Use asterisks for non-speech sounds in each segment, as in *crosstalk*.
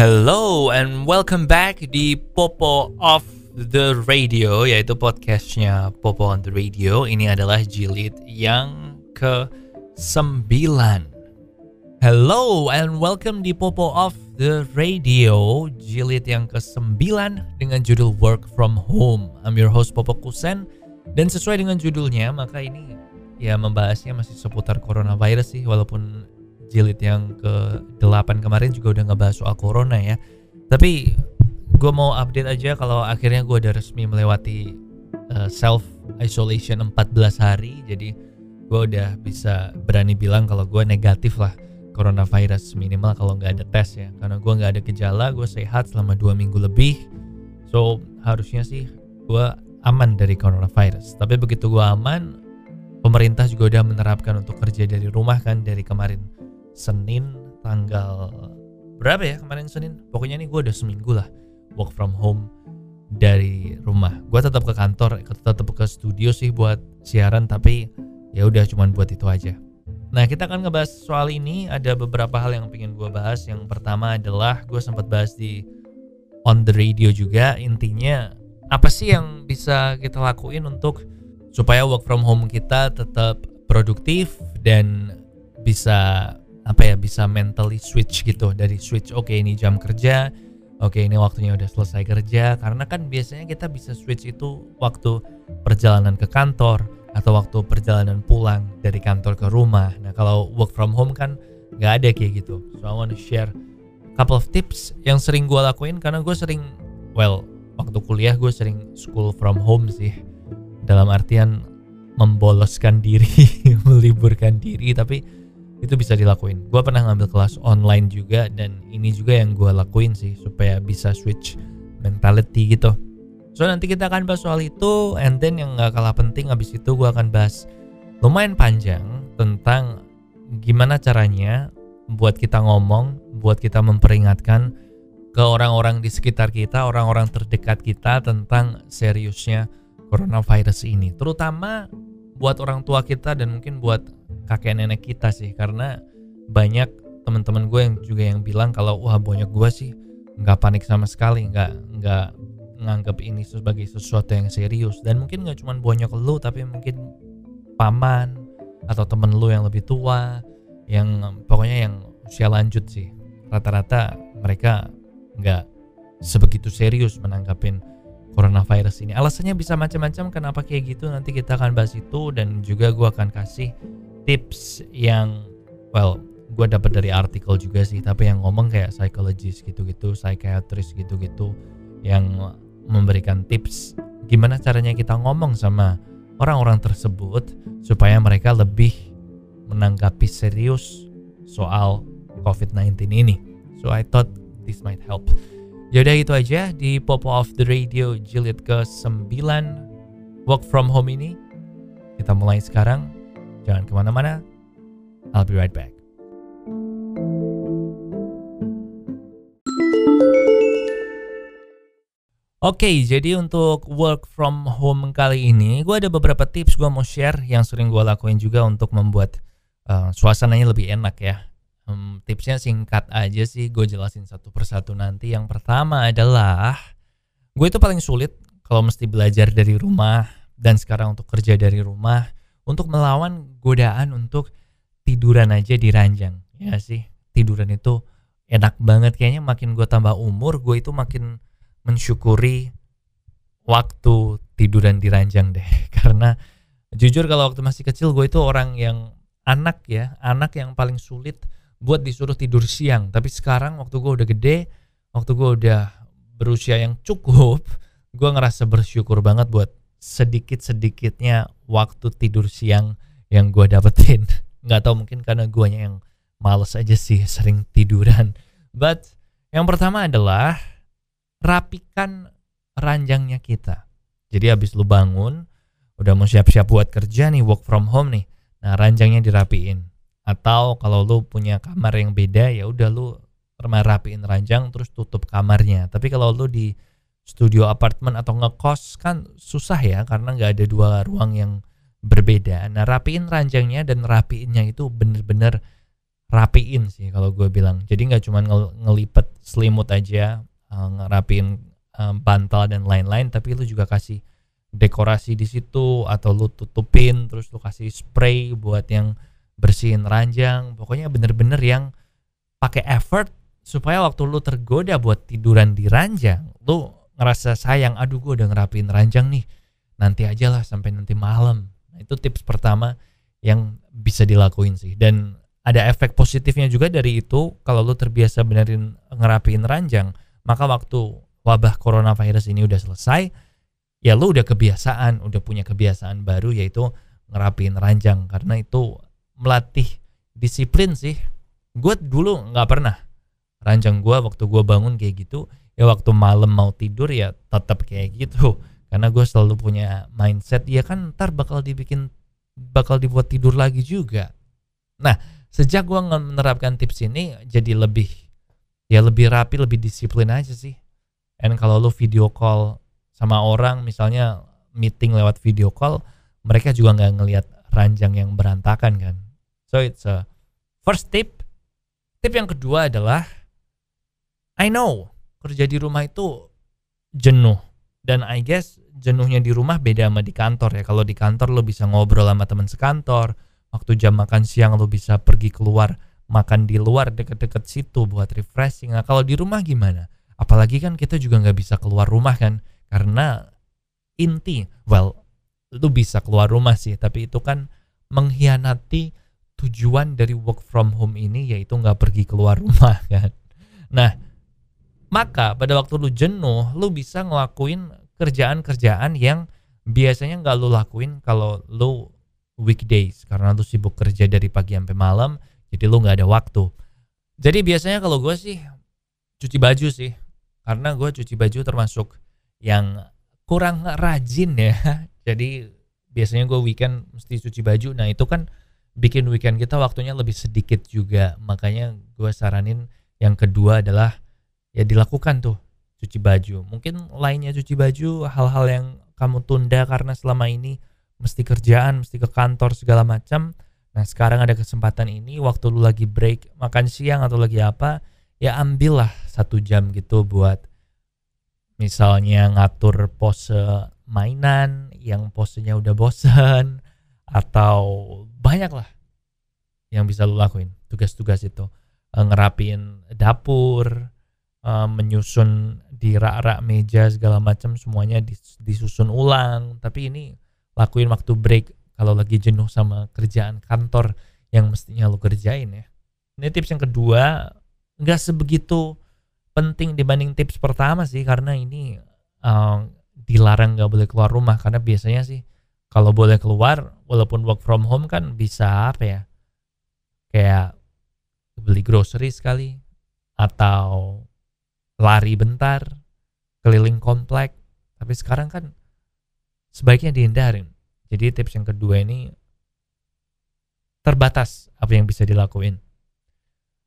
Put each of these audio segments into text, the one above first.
Hello and welcome back di Popo of the Radio yaitu podcastnya Popo on the Radio. Ini adalah jilid yang ke 9. Hello and welcome di Popo of the Radio jilid yang ke 9 dengan judul Work from Home. I'm your host Popo Kusen dan sesuai dengan judulnya maka ini ya membahasnya masih seputar coronavirus sih walaupun jilid yang ke-8 kemarin juga udah ngebahas soal corona ya. Tapi gue mau update aja kalau akhirnya gue udah resmi melewati uh, self isolation 14 hari. Jadi gue udah bisa berani bilang kalau gue negatif lah coronavirus minimal kalau nggak ada tes ya. Karena gue nggak ada gejala, gue sehat selama dua minggu lebih. So harusnya sih gue aman dari coronavirus. Tapi begitu gue aman, pemerintah juga udah menerapkan untuk kerja dari rumah kan dari kemarin Senin tanggal berapa ya kemarin Senin? Pokoknya ini gue udah seminggu lah work from home dari rumah. Gue tetap ke kantor tetap ke studio sih buat siaran tapi ya udah cuman buat itu aja. Nah kita akan ngebahas soal ini. Ada beberapa hal yang pengen gue bahas. Yang pertama adalah gue sempat bahas di on the radio juga. Intinya apa sih yang bisa kita lakuin untuk supaya work from home kita tetap produktif dan bisa bisa mentally switch gitu. Dari switch oke okay, ini jam kerja oke okay, ini waktunya udah selesai kerja. Karena kan biasanya kita bisa switch itu waktu perjalanan ke kantor atau waktu perjalanan pulang dari kantor ke rumah. Nah kalau work from home kan nggak ada kayak gitu. So I want to share couple of tips yang sering gue lakuin karena gue sering well waktu kuliah gue sering school from home sih. Dalam artian memboloskan diri *laughs* meliburkan diri. Tapi itu bisa dilakuin. Gue pernah ngambil kelas online juga dan ini juga yang gue lakuin sih supaya bisa switch mentality gitu. So nanti kita akan bahas soal itu and then yang gak kalah penting abis itu gue akan bahas lumayan panjang tentang gimana caranya buat kita ngomong, buat kita memperingatkan ke orang-orang di sekitar kita, orang-orang terdekat kita tentang seriusnya coronavirus ini. Terutama buat orang tua kita dan mungkin buat kakek nenek kita sih. Karena banyak teman-teman gue yang juga yang bilang kalau wah banyak gue sih nggak panik sama sekali nggak nggak nganggap ini sebagai sesuatu yang serius. Dan mungkin nggak cuma banyak lu tapi mungkin paman atau temen lu yang lebih tua yang pokoknya yang usia lanjut sih. Rata-rata mereka nggak sebegitu serius menanggapin coronavirus ini alasannya bisa macam-macam kenapa kayak gitu nanti kita akan bahas itu dan juga gue akan kasih tips yang well gue dapat dari artikel juga sih tapi yang ngomong kayak psychologist gitu-gitu psychiatrist gitu-gitu yang memberikan tips gimana caranya kita ngomong sama orang-orang tersebut supaya mereka lebih menanggapi serius soal COVID-19 ini. So I thought this might help. Yaudah itu aja di Pop of the Radio jilid ke-9 Work from home ini. Kita mulai sekarang. Jangan ke mana-mana. I'll be right back. Oke, okay, jadi untuk work from home kali ini, gue ada beberapa tips gue mau share yang sering gue lakuin juga untuk membuat uh, suasananya lebih enak ya. Um, tipsnya singkat aja sih, gue jelasin satu persatu nanti. Yang pertama adalah, gue itu paling sulit kalau mesti belajar dari rumah dan sekarang untuk kerja dari rumah untuk melawan godaan untuk tiduran aja di ranjang ya sih tiduran itu enak banget kayaknya makin gue tambah umur gue itu makin mensyukuri waktu tiduran di ranjang deh *laughs* karena jujur kalau waktu masih kecil gue itu orang yang anak ya anak yang paling sulit buat disuruh tidur siang tapi sekarang waktu gue udah gede waktu gue udah berusia yang cukup gue ngerasa bersyukur banget buat sedikit-sedikitnya waktu tidur siang yang gue dapetin. *laughs* Nggak tahu mungkin karena guanya yang males aja sih sering tiduran. But yang pertama adalah rapikan ranjangnya kita. Jadi habis lu bangun, udah mau siap-siap buat kerja nih, work from home nih. Nah ranjangnya dirapiin. Atau kalau lu punya kamar yang beda ya udah lu rapiin ranjang terus tutup kamarnya. Tapi kalau lu di studio apartemen atau ngekos kan susah ya karena nggak ada dua ruang yang berbeda. Nah rapiin ranjangnya dan rapiinnya itu bener-bener rapiin sih kalau gue bilang. Jadi nggak cuma ngel ngelipet selimut aja, uh, ngerapiin uh, bantal dan lain-lain, tapi lu juga kasih dekorasi di situ atau lu tutupin terus lu kasih spray buat yang bersihin ranjang. Pokoknya bener-bener yang pakai effort supaya waktu lu tergoda buat tiduran di ranjang, lu ngerasa sayang, aduh gue udah ngerapiin ranjang nih. Nanti aja lah sampai nanti malam. Nah, itu tips pertama yang bisa dilakuin sih. Dan ada efek positifnya juga dari itu kalau lu terbiasa benerin ngerapiin ranjang maka waktu wabah coronavirus ini udah selesai ya lu udah kebiasaan udah punya kebiasaan baru yaitu ngerapiin ranjang karena itu melatih disiplin sih. Gue dulu nggak pernah. Ranjang gue waktu gue bangun kayak gitu ya waktu malam mau tidur ya tetap kayak gitu. Karena gue selalu punya mindset ya kan ntar bakal dibikin bakal dibuat tidur lagi juga. Nah sejak gue menerapkan tips ini jadi lebih ya lebih rapi lebih disiplin aja sih. And kalau lu video call sama orang misalnya meeting lewat video call mereka juga nggak ngelihat ranjang yang berantakan kan so it's a first tip tip yang kedua adalah I know kerja di rumah itu jenuh dan I guess jenuhnya di rumah beda sama di kantor ya kalau di kantor lo bisa ngobrol sama teman sekantor waktu jam makan siang lo bisa pergi keluar makan di luar deket-deket situ buat refreshing. Nah kalau di rumah gimana? Apalagi kan kita juga nggak bisa keluar rumah kan karena inti, well, lu bisa keluar rumah sih, tapi itu kan mengkhianati tujuan dari work from home ini yaitu nggak pergi keluar rumah *laughs* kan. Nah, maka pada waktu lu jenuh, lu bisa ngelakuin kerjaan-kerjaan yang biasanya nggak lu lakuin kalau lu weekdays karena lu sibuk kerja dari pagi sampai malam jadi lu nggak ada waktu. Jadi biasanya kalau gue sih cuci baju sih karena gue cuci baju termasuk yang kurang rajin ya. *laughs* Jadi biasanya gue weekend mesti cuci baju. Nah itu kan bikin weekend kita waktunya lebih sedikit juga makanya gue saranin yang kedua adalah ya dilakukan tuh cuci baju mungkin lainnya cuci baju hal-hal yang kamu tunda karena selama ini mesti kerjaan, mesti ke kantor segala macam. Nah sekarang ada kesempatan ini waktu lu lagi break makan siang atau lagi apa ya ambillah satu jam gitu buat misalnya ngatur pose mainan yang posenya udah bosen atau banyak lah yang bisa lu lakuin. Tugas-tugas itu. Eh, ngerapin dapur eh, menyusun di rak-rak meja segala macam semuanya disusun ulang. Tapi ini lakuin waktu break kalau lagi jenuh sama kerjaan kantor yang mestinya lo kerjain ya. Ini tips yang kedua nggak sebegitu penting dibanding tips pertama sih karena ini um, dilarang nggak boleh keluar rumah. Karena biasanya sih kalau boleh keluar walaupun work from home kan bisa apa ya kayak beli grocery sekali atau lari bentar keliling komplek tapi sekarang kan sebaiknya dihindarin. Jadi tips yang kedua ini terbatas apa yang bisa dilakuin.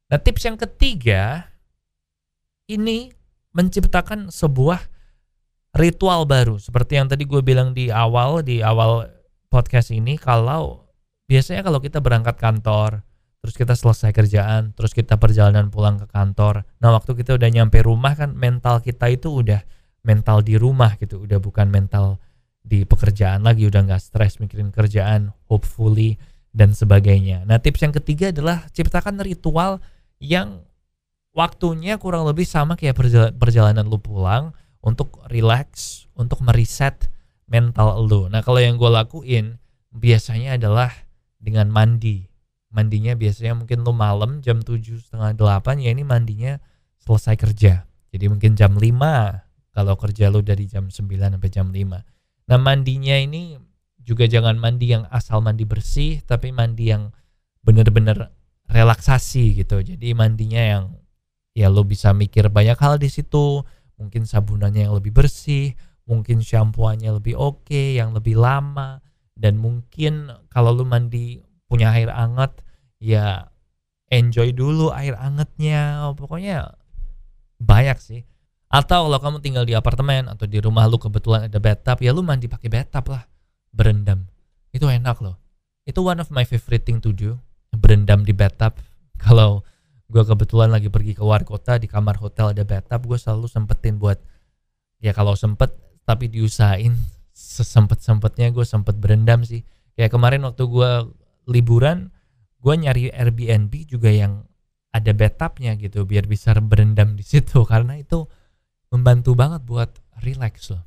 Nah tips yang ketiga ini menciptakan sebuah ritual baru. Seperti yang tadi gue bilang di awal di awal podcast ini kalau biasanya kalau kita berangkat kantor terus kita selesai kerjaan terus kita perjalanan pulang ke kantor. Nah waktu kita udah nyampe rumah kan mental kita itu udah mental di rumah gitu. Udah bukan mental di pekerjaan lagi udah nggak stres mikirin kerjaan hopefully dan sebagainya. Nah tips yang ketiga adalah ciptakan ritual yang waktunya kurang lebih sama kayak perjalanan lu pulang untuk relax untuk mereset mental lu nah kalau yang gue lakuin biasanya adalah dengan mandi mandinya biasanya mungkin lu malam jam tujuh setengah delapan ya ini mandinya selesai kerja jadi mungkin jam 5 kalau kerja lu dari jam 9 sampai jam 5 Nah mandinya ini juga jangan mandi yang asal mandi bersih, tapi mandi yang benar-benar relaksasi gitu. Jadi mandinya yang ya lo bisa mikir banyak hal di situ. Mungkin sabunannya yang lebih bersih, mungkin shampooannya lebih oke, okay, yang lebih lama, dan mungkin kalau lo mandi punya air hangat, ya enjoy dulu air hangatnya. Pokoknya banyak sih atau kalau kamu tinggal di apartemen atau di rumah lu kebetulan ada bathtub, ya lu mandi pakai bathtub lah. Berendam. Itu enak loh. Itu one of my favorite thing to do. Berendam di bathtub. kalau gue kebetulan lagi pergi ke luar kota di kamar hotel ada bathtub gue selalu sempetin buat ya kalau sempet tapi diusahain sesempet sempetnya gue sempet berendam sih. Kayak kemarin waktu gue liburan gue nyari Airbnb juga yang ada bathtubnya gitu biar bisa berendam di situ *laughs* karena itu membantu banget buat relax loh.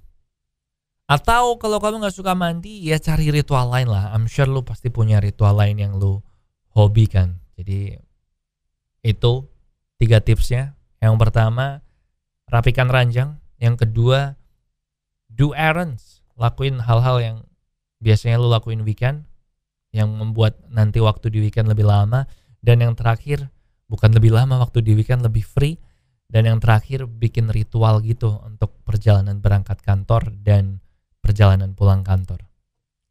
Atau kalau kamu nggak suka mandi ya cari ritual lain lah. I'm sure lu pasti punya ritual lain yang lu hobi kan jadi itu tiga tipsnya. Yang pertama, rapikan ranjang. Yang kedua, do errands. Lakuin hal-hal yang biasanya lu lakuin weekend yang membuat nanti waktu di weekend lebih lama dan yang terakhir bukan lebih lama waktu di weekend lebih free dan yang terakhir bikin ritual gitu untuk perjalanan berangkat kantor dan perjalanan pulang kantor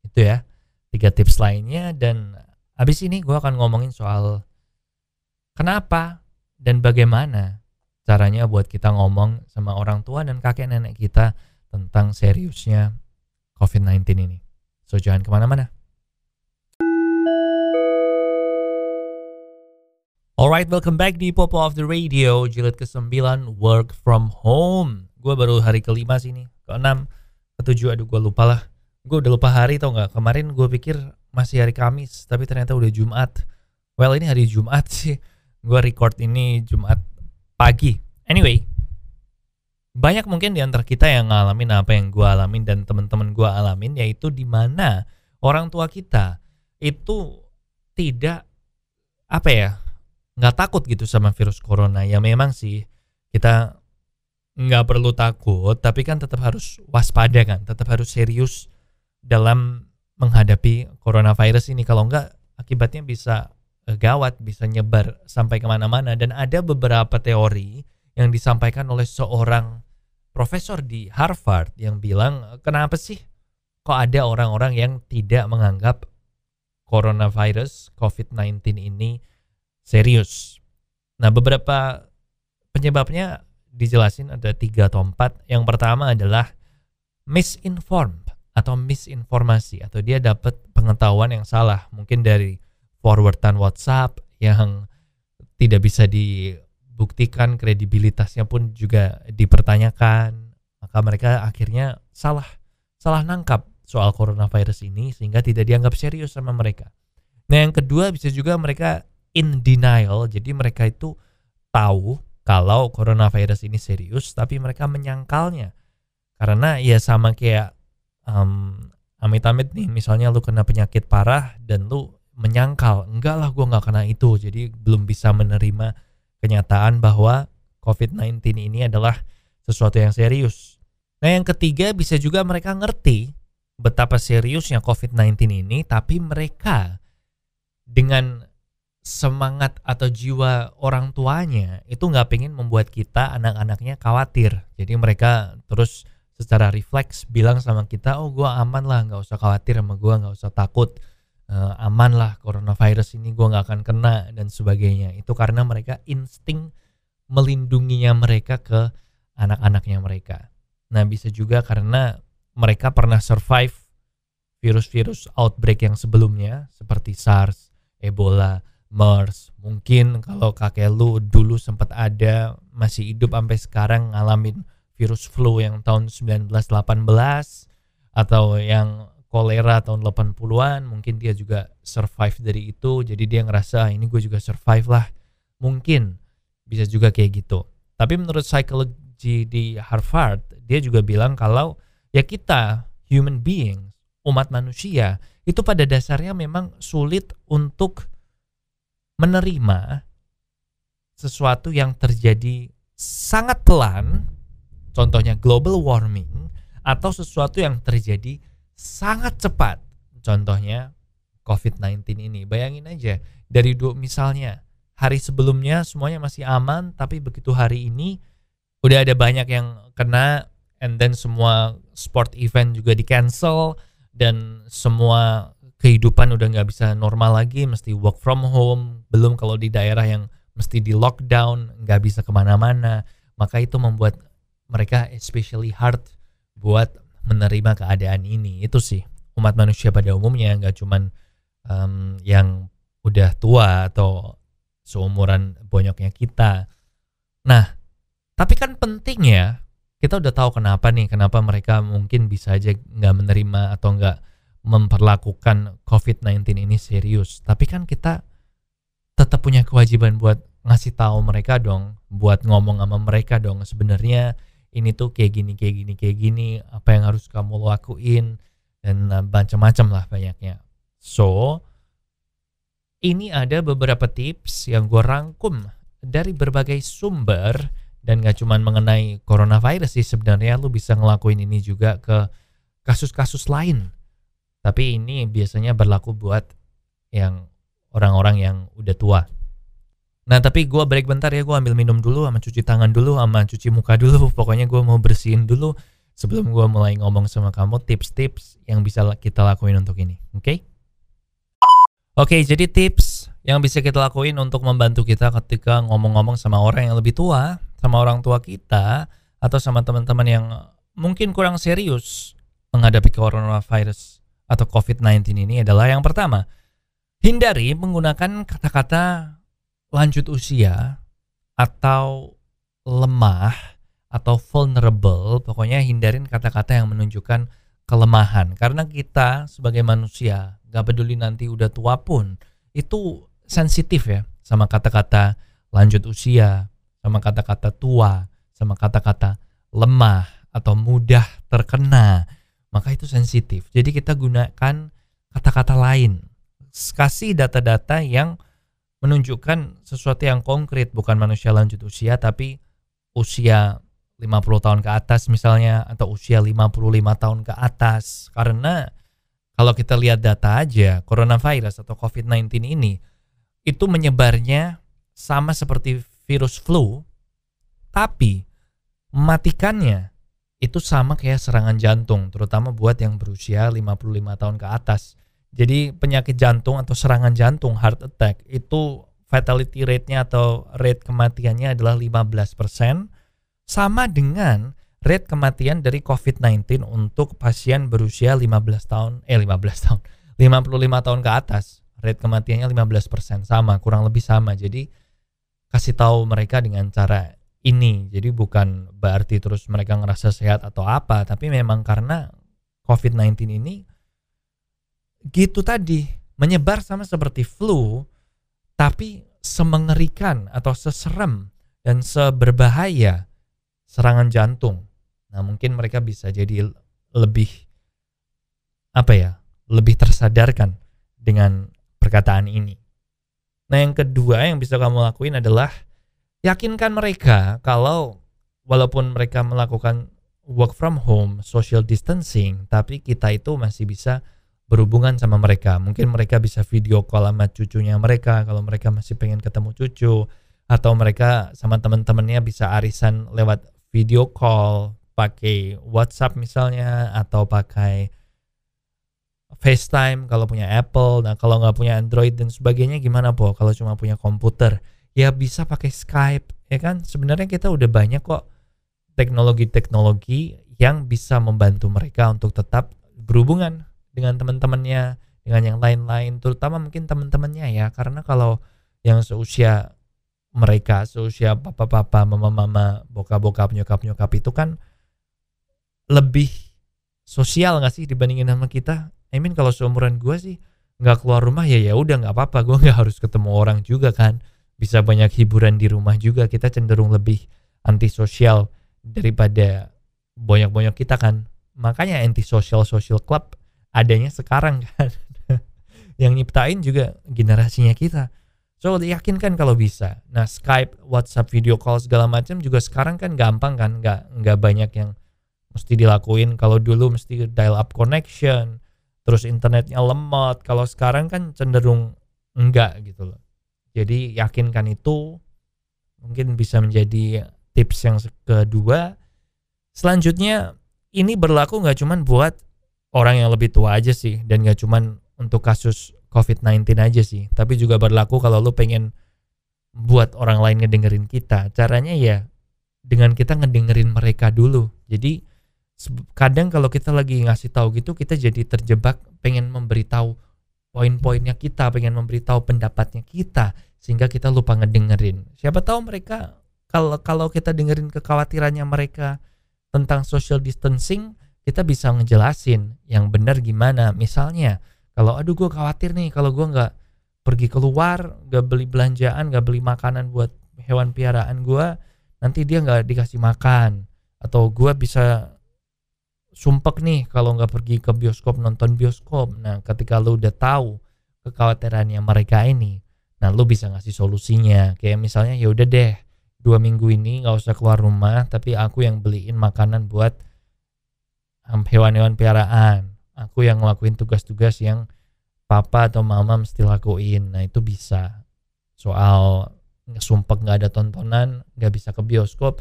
itu ya tiga tips lainnya dan habis ini gue akan ngomongin soal Kenapa dan bagaimana caranya buat kita ngomong sama orang tua dan kakek nenek kita tentang seriusnya COVID-19 ini. So jangan ke mana-mana. Alright, welcome back di Popo of the Radio, jilid ke-9, Work from Home. Gue baru hari kelima sini, ke-6, ke-7, aduh gue lupa lah. Gue udah lupa hari tau gak, kemarin gue pikir masih hari Kamis, tapi ternyata udah Jumat. Well, ini hari Jumat sih gue record ini Jumat pagi. Anyway, banyak mungkin di antara kita yang ngalamin apa yang gue alamin dan teman-teman gue alamin yaitu di mana orang tua kita itu tidak apa ya nggak takut gitu sama virus corona ya memang sih kita nggak perlu takut tapi kan tetap harus waspada kan tetap harus serius dalam menghadapi coronavirus ini kalau nggak akibatnya bisa gawat bisa nyebar sampai ke mana-mana dan ada beberapa teori yang disampaikan oleh seorang profesor di Harvard yang bilang kenapa sih kok ada orang-orang yang tidak menganggap coronavirus COVID-19 ini serius. Nah beberapa penyebabnya dijelasin ada tiga atau empat. Yang pertama adalah misinformed atau misinformasi atau dia dapat pengetahuan yang salah mungkin dari forwardan WhatsApp yang tidak bisa dibuktikan kredibilitasnya pun juga dipertanyakan maka mereka akhirnya salah salah nangkap soal coronavirus ini sehingga tidak dianggap serius sama mereka. Nah yang kedua bisa juga mereka in denial jadi mereka itu tahu kalau coronavirus ini serius tapi mereka menyangkalnya karena ya sama kayak um, amit-amit nih misalnya lu kena penyakit parah dan lu menyangkal enggak lah gue nggak kena itu jadi belum bisa menerima kenyataan bahwa COVID-19 ini adalah sesuatu yang serius. Nah yang ketiga bisa juga mereka ngerti betapa seriusnya COVID-19 ini tapi mereka dengan semangat atau jiwa orang tuanya itu nggak pengen membuat kita anak-anaknya khawatir jadi mereka terus secara refleks bilang sama kita oh gue aman lah nggak usah khawatir sama gue nggak usah takut uh, aman lah coronavirus ini gue nggak akan kena dan sebagainya itu karena mereka insting melindunginya mereka ke anak-anaknya mereka nah bisa juga karena mereka pernah survive virus-virus outbreak yang sebelumnya seperti SARS, Ebola, MERS. Mungkin kalau kakek lu dulu sempat ada masih hidup sampai sekarang ngalamin virus flu yang tahun 1918 atau yang kolera tahun 80-an mungkin dia juga survive dari itu. Jadi dia ngerasa ah, ini gue juga survive lah. Mungkin bisa juga kayak gitu. Tapi menurut psikologi di Harvard dia juga bilang kalau ya kita human beings umat manusia itu pada dasarnya memang sulit untuk menerima sesuatu yang terjadi sangat pelan contohnya global warming atau sesuatu yang terjadi sangat cepat. Contohnya COVID-19 ini. Bayangin aja dari dua misalnya hari sebelumnya semuanya masih aman tapi begitu hari ini udah ada banyak yang kena and then semua sport event juga di cancel dan semua kehidupan udah nggak bisa normal lagi mesti work from home belum kalau di daerah yang mesti di lockdown nggak bisa ke mana-mana maka itu membuat mereka especially hard buat menerima keadaan ini itu sih umat manusia pada umumnya nggak cuman um, yang udah tua atau seumuran bonyoknya kita. Nah, tapi kan penting ya, kita udah tahu kenapa nih, kenapa mereka mungkin bisa aja nggak menerima atau nggak memperlakukan COVID-19 ini serius. Tapi kan kita tetap punya kewajiban buat ngasih tahu mereka dong, buat ngomong sama mereka dong. Sebenarnya ini tuh kayak gini, kayak gini, kayak gini, apa yang harus kamu lakuin, dan uh, macam-macam lah banyaknya. So, ini ada beberapa tips yang gue rangkum dari berbagai sumber dan gak cuman mengenai coronavirus sih sebenarnya lu bisa ngelakuin ini juga ke kasus-kasus lain tapi ini biasanya berlaku buat yang orang-orang yang udah tua nah tapi gue break bentar ya gue ambil minum dulu sama cuci tangan dulu sama cuci muka dulu *laughs* pokoknya gue mau bersihin dulu sebelum gue mulai ngomong sama kamu tips-tips yang bisa kita lakuin untuk ini oke okay? Oke, jadi tips yang bisa kita lakuin untuk membantu kita ketika ngomong-ngomong sama orang yang lebih tua, sama orang tua kita, atau sama teman-teman yang mungkin kurang serius menghadapi coronavirus atau COVID-19 ini adalah yang pertama, hindari menggunakan kata-kata lanjut usia atau lemah atau vulnerable, pokoknya hindarin kata-kata yang menunjukkan kelemahan karena kita sebagai manusia gak peduli nanti udah tua pun itu sensitif ya sama kata-kata lanjut usia, sama kata-kata tua, sama kata-kata lemah atau mudah terkena. Maka itu sensitif. Jadi kita gunakan kata-kata lain. Kasih data-data yang menunjukkan sesuatu yang konkret, bukan manusia lanjut usia tapi usia 50 tahun ke atas misalnya atau usia 55 tahun ke atas karena kalau kita lihat data aja, coronavirus atau COVID-19 ini itu menyebarnya sama seperti virus flu, tapi matikannya itu sama kayak serangan jantung, terutama buat yang berusia 55 tahun ke atas. Jadi penyakit jantung atau serangan jantung heart attack itu fatality rate-nya atau rate kematiannya adalah 15% sama dengan rate kematian dari COVID-19 untuk pasien berusia 15 tahun, eh 15 tahun, 55 tahun ke atas. Rate kematiannya 15% sama, kurang lebih sama. Jadi kasih tahu mereka dengan cara ini. Jadi bukan berarti terus mereka ngerasa sehat atau apa, tapi memang karena COVID-19 ini gitu tadi, menyebar sama seperti flu, tapi semengerikan atau seserem dan seberbahaya serangan jantung Nah, mungkin mereka bisa jadi lebih apa ya? Lebih tersadarkan dengan perkataan ini. Nah, yang kedua yang bisa kamu lakuin adalah yakinkan mereka kalau walaupun mereka melakukan work from home, social distancing, tapi kita itu masih bisa berhubungan sama mereka. Mungkin mereka bisa video call sama cucunya mereka kalau mereka masih pengen ketemu cucu atau mereka sama teman-temannya bisa arisan lewat video call pakai WhatsApp misalnya atau pakai FaceTime kalau punya Apple. Nah kalau nggak punya Android dan sebagainya gimana po? Kalau cuma punya komputer ya bisa pakai Skype ya kan? Sebenarnya kita udah banyak kok teknologi-teknologi yang bisa membantu mereka untuk tetap berhubungan dengan teman-temannya, dengan yang lain-lain, terutama mungkin teman-temannya ya. Karena kalau yang seusia mereka, seusia papa-papa, mama-mama, bokap-bokap, nyokap-nyokap itu kan lebih sosial nggak sih dibandingin sama kita? I mean kalau seumuran gue sih nggak keluar rumah ya ya udah nggak apa-apa gue nggak harus ketemu orang juga kan bisa banyak hiburan di rumah juga kita cenderung lebih antisosial daripada banyak-banyak kita kan makanya antisocial social club adanya sekarang kan? *laughs* Yang nyiptain juga generasinya kita. So yakin kan kalau bisa. Nah Skype WhatsApp video call segala macam juga sekarang kan gampang kan? Nggak nggak banyak yang mesti dilakuin. Kalau dulu mesti dial up connection terus internetnya lemot. Kalau sekarang kan cenderung enggak gitu loh. Jadi yakinkan itu mungkin bisa menjadi tips yang kedua. Selanjutnya ini berlaku nggak cuman buat orang yang lebih tua aja sih dan nggak cuman untuk kasus COVID-19 aja sih tapi juga berlaku kalau lu pengen buat orang lain ngedengerin kita caranya ya dengan kita ngedengerin mereka dulu jadi kadang kalau kita lagi ngasih tahu gitu kita jadi terjebak pengen memberitahu poin-poinnya kita pengen memberitahu pendapatnya kita sehingga kita lupa ngedengerin. Siapa tahu mereka kalau kalau kita dengerin kekhawatirannya mereka tentang social distancing, kita bisa ngejelasin yang benar gimana. Misalnya, kalau aduh gue khawatir nih kalau gue nggak pergi keluar, nggak beli belanjaan, nggak beli makanan buat hewan piaraan gue, nanti dia nggak dikasih makan. Atau gue bisa sumpek nih kalau nggak pergi ke bioskop nonton bioskop. Nah, ketika lu udah tahu kekhawatirannya mereka ini, Nah, lu bisa ngasih solusinya. Kayak misalnya ya udah deh, dua minggu ini nggak usah keluar rumah, tapi aku yang beliin makanan buat hewan-hewan piaraan. Aku yang ngelakuin tugas-tugas yang papa atau mama mesti lakuin. Nah, itu bisa. Soal sumpah nggak ada tontonan, nggak bisa ke bioskop,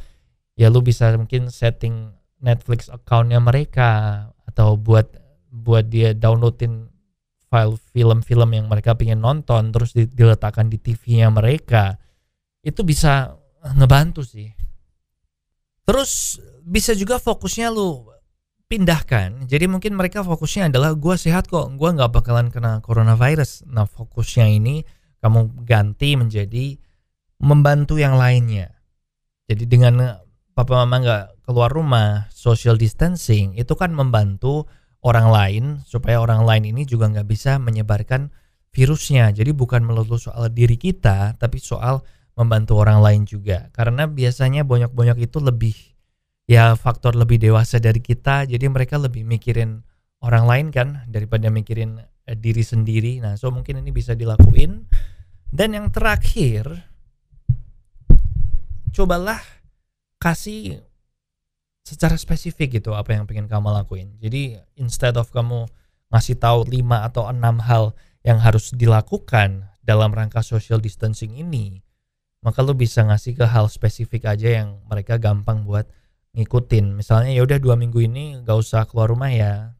ya lu bisa mungkin setting Netflix accountnya mereka atau buat buat dia downloadin file film-film yang mereka pengen nonton terus diletakkan di TV-nya mereka itu bisa ngebantu sih. Terus bisa juga fokusnya lu pindahkan. Jadi mungkin mereka fokusnya adalah gue sehat kok, gue nggak bakalan kena coronavirus. Nah fokusnya ini kamu ganti menjadi membantu yang lainnya. Jadi dengan papa mama nggak keluar rumah, social distancing itu kan membantu orang lain supaya orang lain ini juga nggak bisa menyebarkan virusnya. Jadi bukan melulu soal diri kita, tapi soal membantu orang lain juga. Karena biasanya banyak-banyak itu lebih ya faktor lebih dewasa dari kita, jadi mereka lebih mikirin orang lain kan daripada mikirin eh, diri sendiri. Nah, so mungkin ini bisa dilakuin. Dan yang terakhir, cobalah kasih secara spesifik gitu apa yang pengen kamu lakuin. Jadi instead of kamu ngasih tahu 5 atau 6 hal yang harus dilakukan dalam rangka social distancing ini, maka lu bisa ngasih ke hal spesifik aja yang mereka gampang buat ngikutin. Misalnya ya udah dua minggu ini gak usah keluar rumah ya,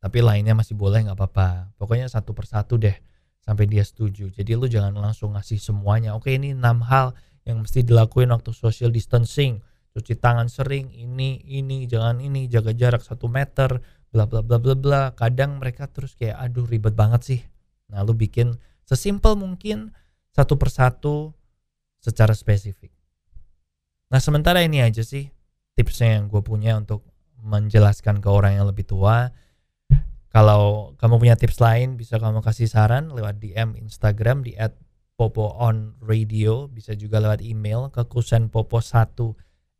tapi lainnya masih boleh nggak apa-apa. Pokoknya satu persatu deh sampai dia setuju. Jadi lu jangan langsung ngasih semuanya. Oke ini enam hal yang mesti dilakuin waktu social distancing cuci tangan sering ini ini jangan ini jaga jarak satu meter bla bla bla bla bla kadang mereka terus kayak aduh ribet banget sih nah lu bikin sesimpel mungkin satu persatu secara spesifik nah sementara ini aja sih tipsnya yang gue punya untuk menjelaskan ke orang yang lebih tua. Kalau kamu punya tips lain bisa kamu kasih saran lewat DM Instagram di @popo_on_radio. Bisa juga lewat email ke kusenpopo1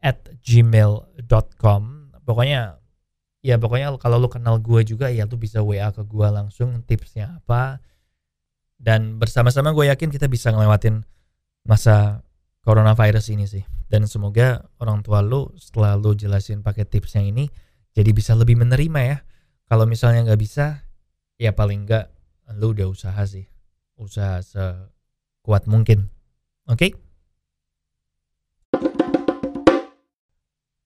at gmail.com pokoknya ya pokoknya kalau lu kenal gue juga ya lu bisa WA ke gue langsung tipsnya apa. Dan bersama-sama gue yakin kita bisa ngelewatin masa coronavirus ini sih dan semoga orang tua lu setelah lu jelasin pakai tipsnya ini jadi bisa lebih menerima ya kalau misalnya nggak bisa ya paling nggak lu udah usaha sih usaha sekuat mungkin oke okay?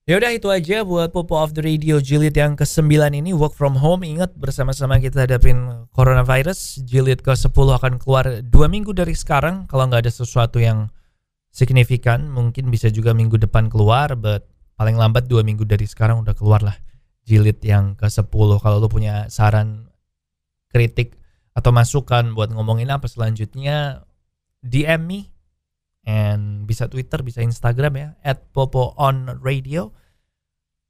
Ya udah itu aja buat Popo of the Radio jilid yang ke-9 ini work from home. Ingat bersama-sama kita hadapin coronavirus. Jilid ke-10 akan keluar dua minggu dari sekarang. Kalau nggak ada sesuatu yang signifikan, mungkin bisa juga minggu depan keluar. But paling lambat dua minggu dari sekarang udah keluar lah jilid yang ke-10. Kalau lo punya saran, kritik, atau masukan buat ngomongin apa selanjutnya, DM me and bisa Twitter, bisa Instagram ya at Popo on Radio.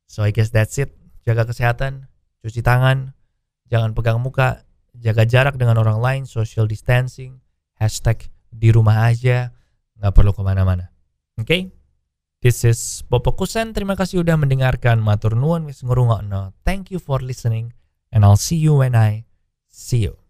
So I guess that's it. Jaga kesehatan, cuci tangan, jangan pegang muka, jaga jarak dengan orang lain, social distancing, hashtag di rumah aja, nggak perlu ke mana-mana. Oke? Okay? This is Popo Kusen. Terima kasih udah mendengarkan. Matur nuwun wis ngrungokno. Thank you for listening and I'll see you when I see you.